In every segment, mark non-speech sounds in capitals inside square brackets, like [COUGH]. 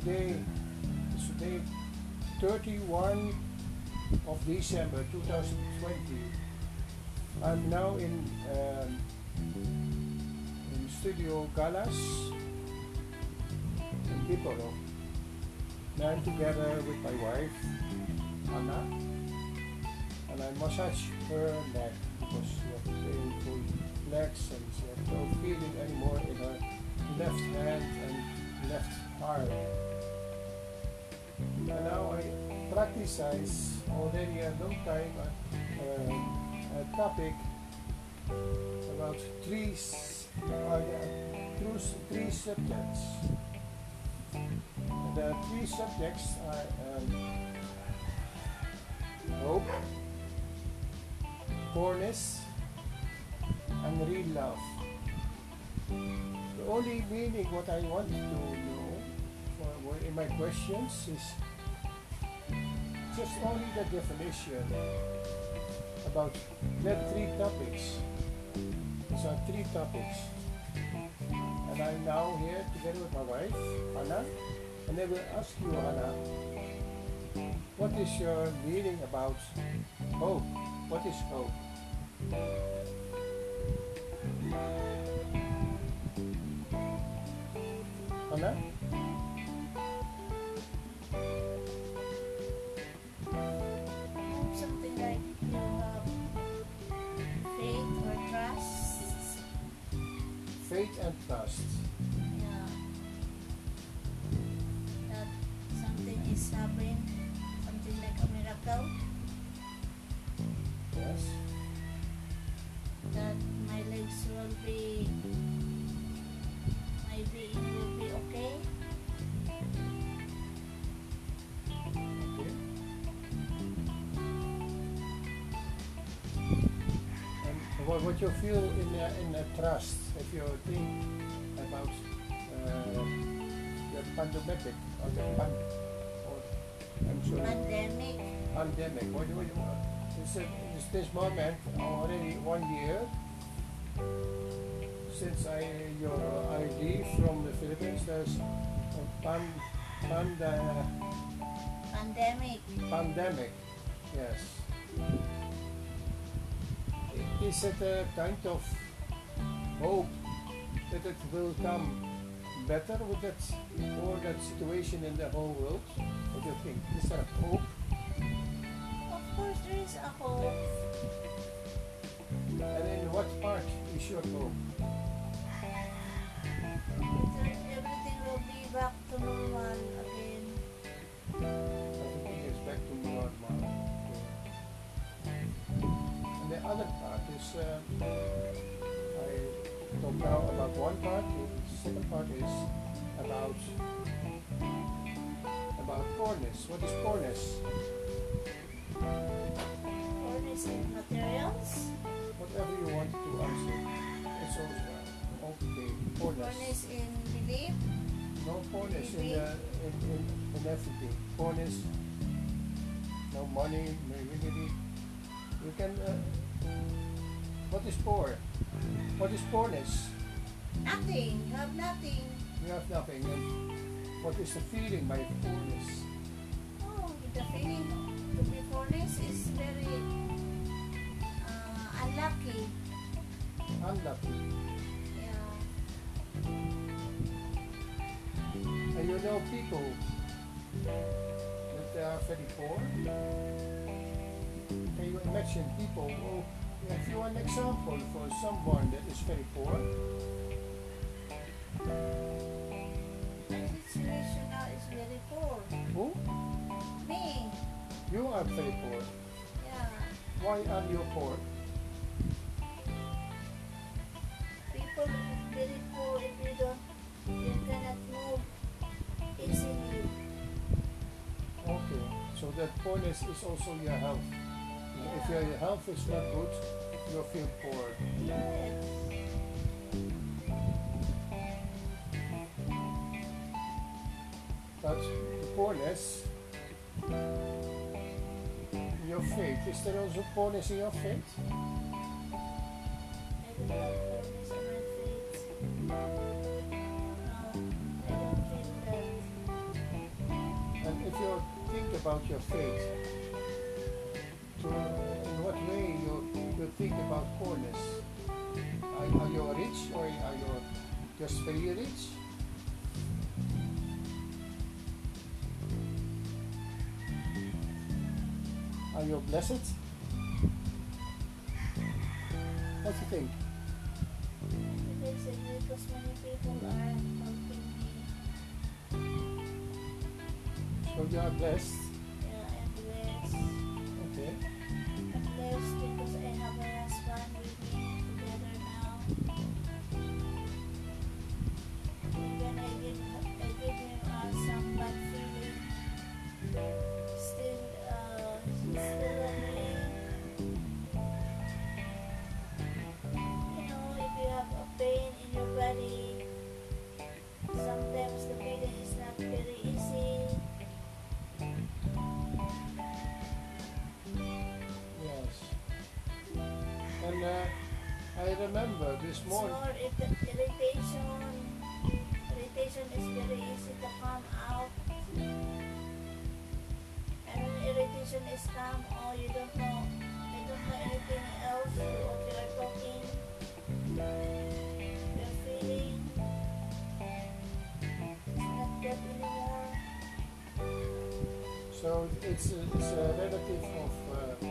today is today 31 of December 2020. I'm now in um, in Studio Galas in Pipolo. And I'm together with my wife Anna and I massage her neck because she has painful legs and she has no feeling anymore in her left hand and left arm. Now I practice already a long time a, a, a topic about three, uh, through three subjects. The three subjects are um, hope, poorness, and real love. The only meaning what I want to know for, in my questions is just only the definition about that three topics. These are three topics. And I'm now here together with my wife, Anna, and I will ask you, Anna, what is your meaning about hope? What is hope? Anna? Faith and trust. Yeah. That something is happening, something like a miracle. Yes. That my legs will be, my being will be. Okay. What, what you feel in a, in a trust, if you think about uh, the pandemic or the pan, or I'm sorry, Pandemic. pandemic. What do you want? Is, it, is this moment already one year since I your ID from the Philippines? There's a pan, panda, Pandemic. pandemic. Yes. Is it a eh, kind of hope that it will come better with that or that situation in the whole world? What do you think? Is there hope? Of course, there is a hope. And in what part is your hope? [SIGHS] Everything will be back to normal again. Is, uh, I talk now about one part. The second part is about about poorness. What is poorness? Furnace in materials. Whatever you want to answer. It's also okay. Poorness. Furnace in belief. No poorness in, the, in, in, in everything. Poorness, no money, no unity. You can. Uh, what is poor? What is poorness? Nothing. You have nothing. You have nothing. And what is the feeling by poorness? Oh, the feeling to be furnace is very uh, unlucky. Unlucky. Yeah. And you know people that they are very poor. Can you imagine people? Oh, if you want an example for someone that is very poor, My situation now is very poor. who? Me. You are very poor. Yeah. Why are you poor? People are very poor if you don't, you cannot move easily. Okay, so that poorness is also your health. If your health is not good, you'll feel poor. But the poorness, your faith, is there also poorness in your faith? I don't have furnace in my feet. No, I don't feel that. about your faith. Just very rich? Are you blessed? What do you think? So you are blessed. Remember this It's morning. more irritation. Irritation is very easy to come out. And when irritation is come, oh, you don't know, you don't know anything else what you are talking, you're feeling. It's not that anymore. So it's a, it's a relative of uh,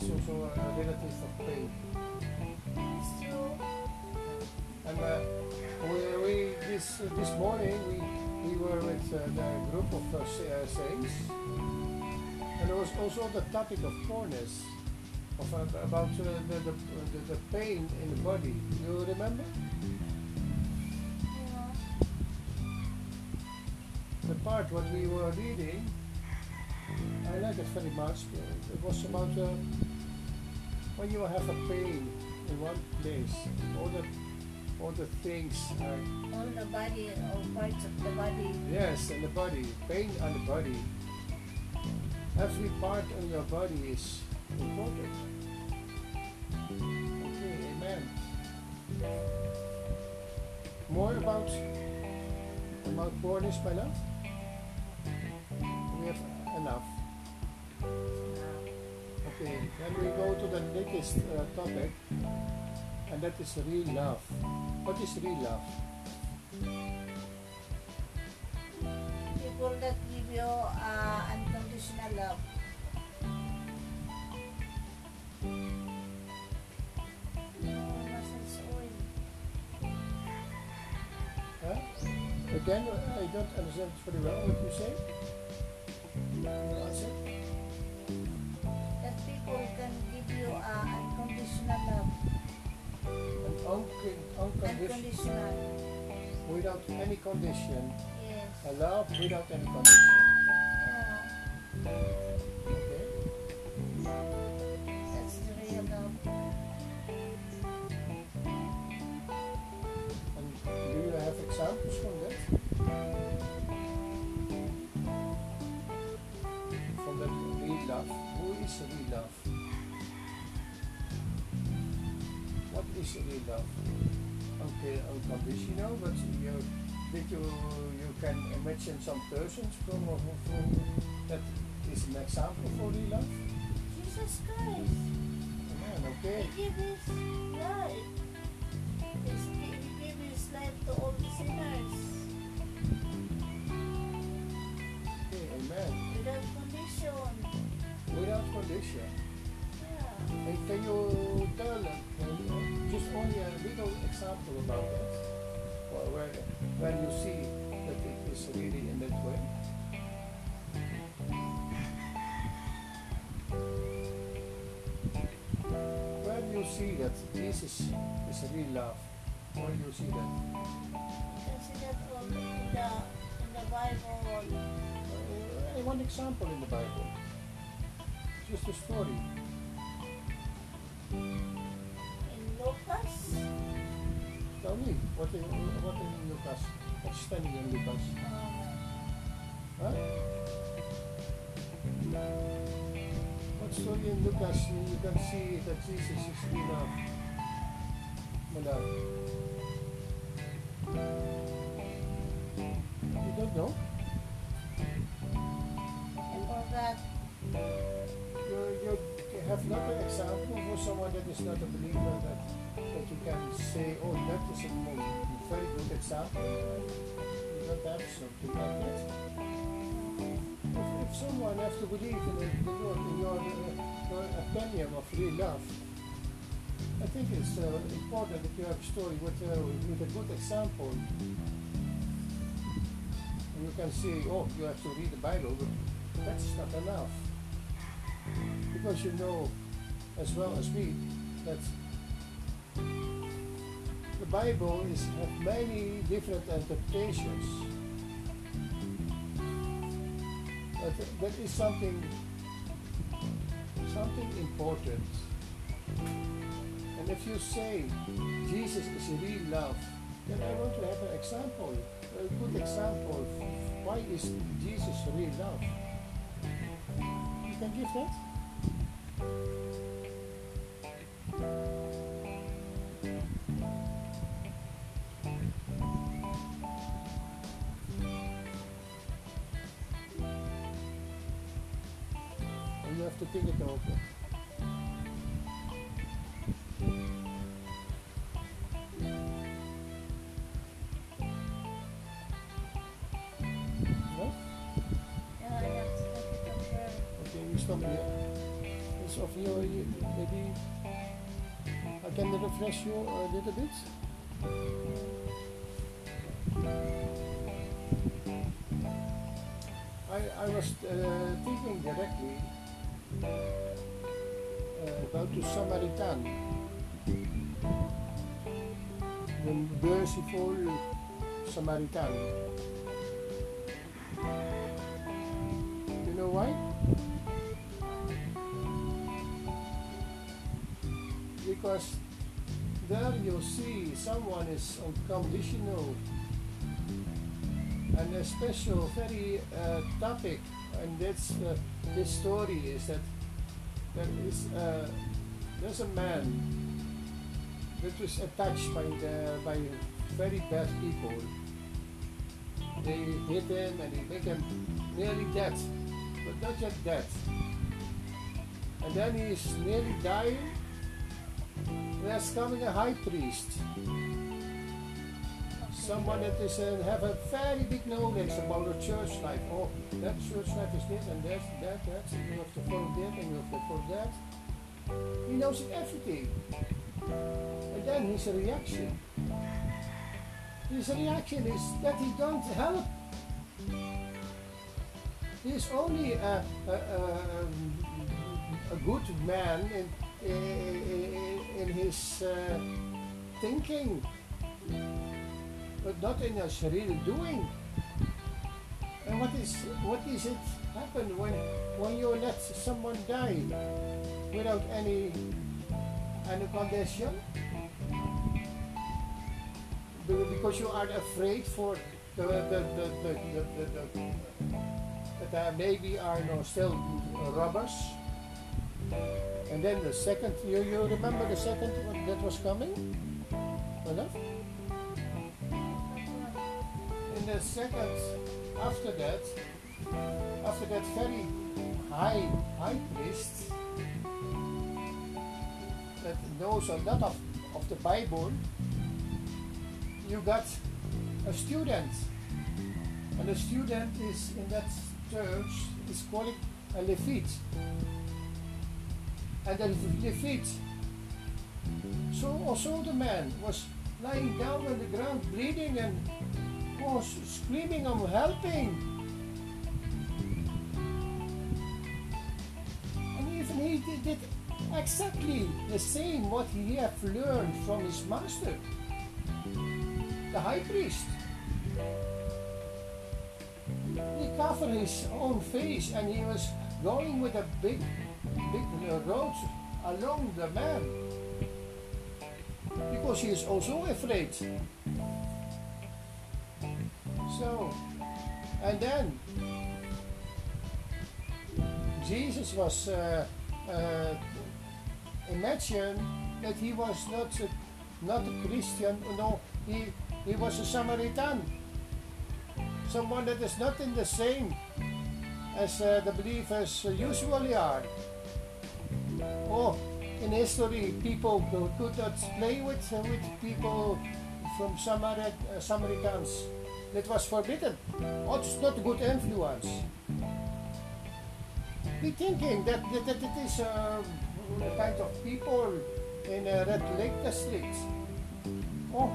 is also a relative of pain. it's true. And uh, we, we this this morning we we were with uh, the group of uh, uh, saints, and there was also the topic of poorness, of uh, about uh, the, the, the the pain in the body. You remember know, the part what we were reading? I like it very much. It was about uh, when you have a pain in one place, all the all the things. Uh, all the body, all parts of the body. Yes, and the body, pain on the body. Every part on your body is important. Okay, amen. More about about poorness, my love. Enough. Okay, then we go to the next uh, topic, and that is real love. What is real love? People that give you uh, unconditional love. No, massage oil. Huh? Again, I don't understand very well what you say. That people can give you uh, unconditional love. An uncon- unconditional, Unconditional. without any condition. Yes. A love without any condition. Yeah. Real love? Okay, unconditional, but you did you you can imagine some persons from, uh, from that is an example for real love? Jesus Christ. Amen, okay. He gave his life. He gave his life to all the sinners Okay, amen. without condition. Without condition. Can you tell uh, just only a little example about that? Or where, where you see that it is really in that way? Where you see that this is a real love? Where you see that? You can see that in the, in the Bible. Uh, one example in the Bible. Just a story. In Lucas, Tell me, what in, what in Lucas? What's standing in Lucas? um, Huh? What story in Lucas you can see that Jesus is real love? Mala. You don't know? I forgot. You, you have not an example for someone that is not a believer that, that you can say, oh, that is a very good example. You don't have something like that. If, if someone has to believe in the, Lord, in your, your opinion of real love, I think it's uh, important that you have a story with, uh, with a good example. And you can say, oh, you have to read the Bible, but that's not enough. Because you know as well as me that the Bible is have many different interpretations. But that is something something important. And if you say Jesus is real love, then I want to have an example, a good example. Of why is Jesus real love? You can give that? You have to think it over. Maybe I can refresh you a little bit. I, I was uh, thinking directly uh, about the Samaritan. De merciful Samaritan. You know why? Because there you see someone is unconditional. And a special very uh, topic and that's uh, this story is that there is uh, there's a man that was attached by the by very bad people. They hit him and they make him nearly dead but not yet dead. And then he's nearly dying there's coming a high priest. Someone that is uh, have a very big knowledge about the church life. Oh, that church life is this and that, that, that. And you have to follow that and you have to follow that. He knows everything. And then his reaction. His reaction is that he don't help. He's only a, a, a, um, a good man in, in, in his uh, thinking, but not in his real doing. And what is what is it happen when when you let someone die without any any condition? Because you are afraid for the the the the, the, the, the that there maybe are no still robbers. And then the second, you, you remember the second one that was coming? Enough? In the second, after that, after that very high high priest that knows a lot of, of the Bible, you got a student. And the student is in that church is called a Levite and then the Levite. So also the man was lying down on the ground bleeding and was screaming of helping. And even he did, did exactly the same what he had learned from his master, the high priest. He covered his own face and he was going with a big big road along the man because he is also afraid. So, and then Jesus was uh, uh, imagine that he was not uh, not a Christian. No, he he was a Samaritan. Someone that is not in the same as uh, the believers usually are. Oh, in history, people could not play with uh, with people from Samarit uh, Samaritans. It was forbidden. Oh, it's not a good influence. Be thinking that, that, that it is uh, the kind of people in uh, Red Lake District. Oh,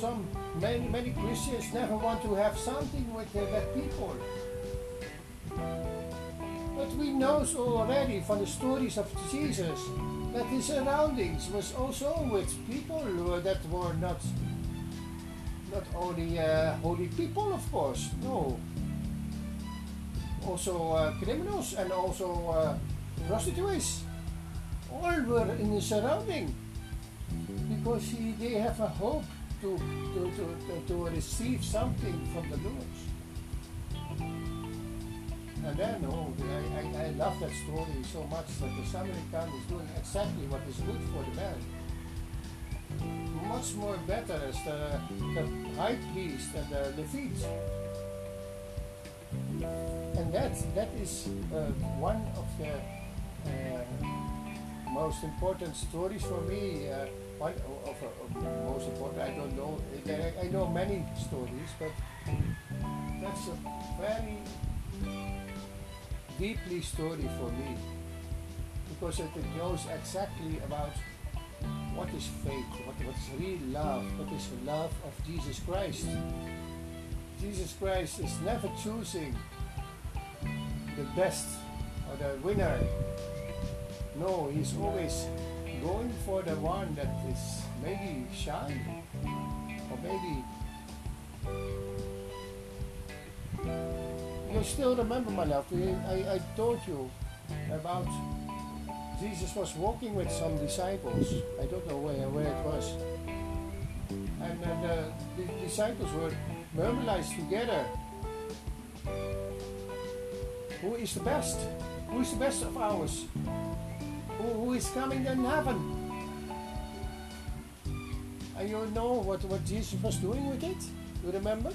some many many Christians never want to have something with uh, that people. But we know already from the stories of Jesus that his surroundings was also with people that were not not only uh, holy people, of course, no. Also uh, criminals and also uh, prostitutes. All were in the surrounding because he, they have a hope to, to, to, to, to receive something from the Lord. And then, oh, I, I, I love that story so much that the Samaritan is doing exactly what is good for the man much more better as the, the high priest and the Levites. And that, that is uh, one of the uh, most important stories for me. Uh, one of, of, of, most important, I don't know. I, I know many stories, but that's a very deeply story for me because it knows exactly about what is faith, what, what is real love, what is the love of Jesus Christ. Jesus Christ is never choosing the best or the winner. No, he's always going for the one that is maybe shy or maybe you still remember my love I, I told you about Jesus was walking with some disciples. I don't know where, where it was. And uh, the, the disciples were murmurized together. Who is the best? Who is the best of ours? Who, who is coming in heaven? And you know what, what Jesus was doing with it? You remember?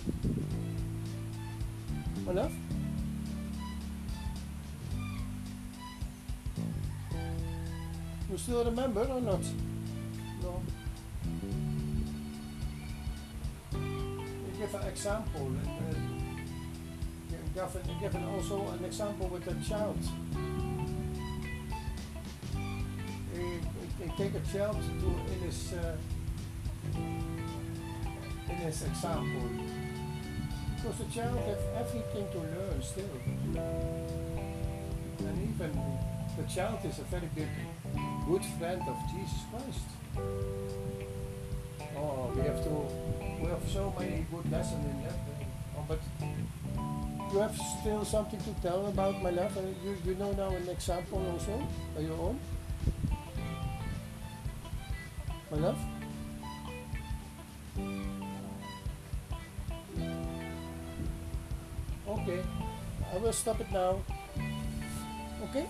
Enough? You still remember or not? No. You give an example. Uh, give, give also an example with a child. They take a child to in his uh, in his example because the child has everything to learn still, and even the child is a very big good friend of Jesus Christ. Oh, we have to, we have so many good lessons in that. Oh, but you have still something to tell about my love? Uh, you, you know now an example also by your own? My love? Okay, I will stop it now. Okay?